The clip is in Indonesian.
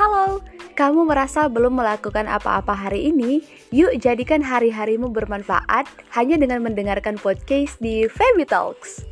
Halo, kamu merasa belum melakukan apa-apa hari ini? Yuk jadikan hari-harimu bermanfaat hanya dengan mendengarkan podcast di Feby Talks.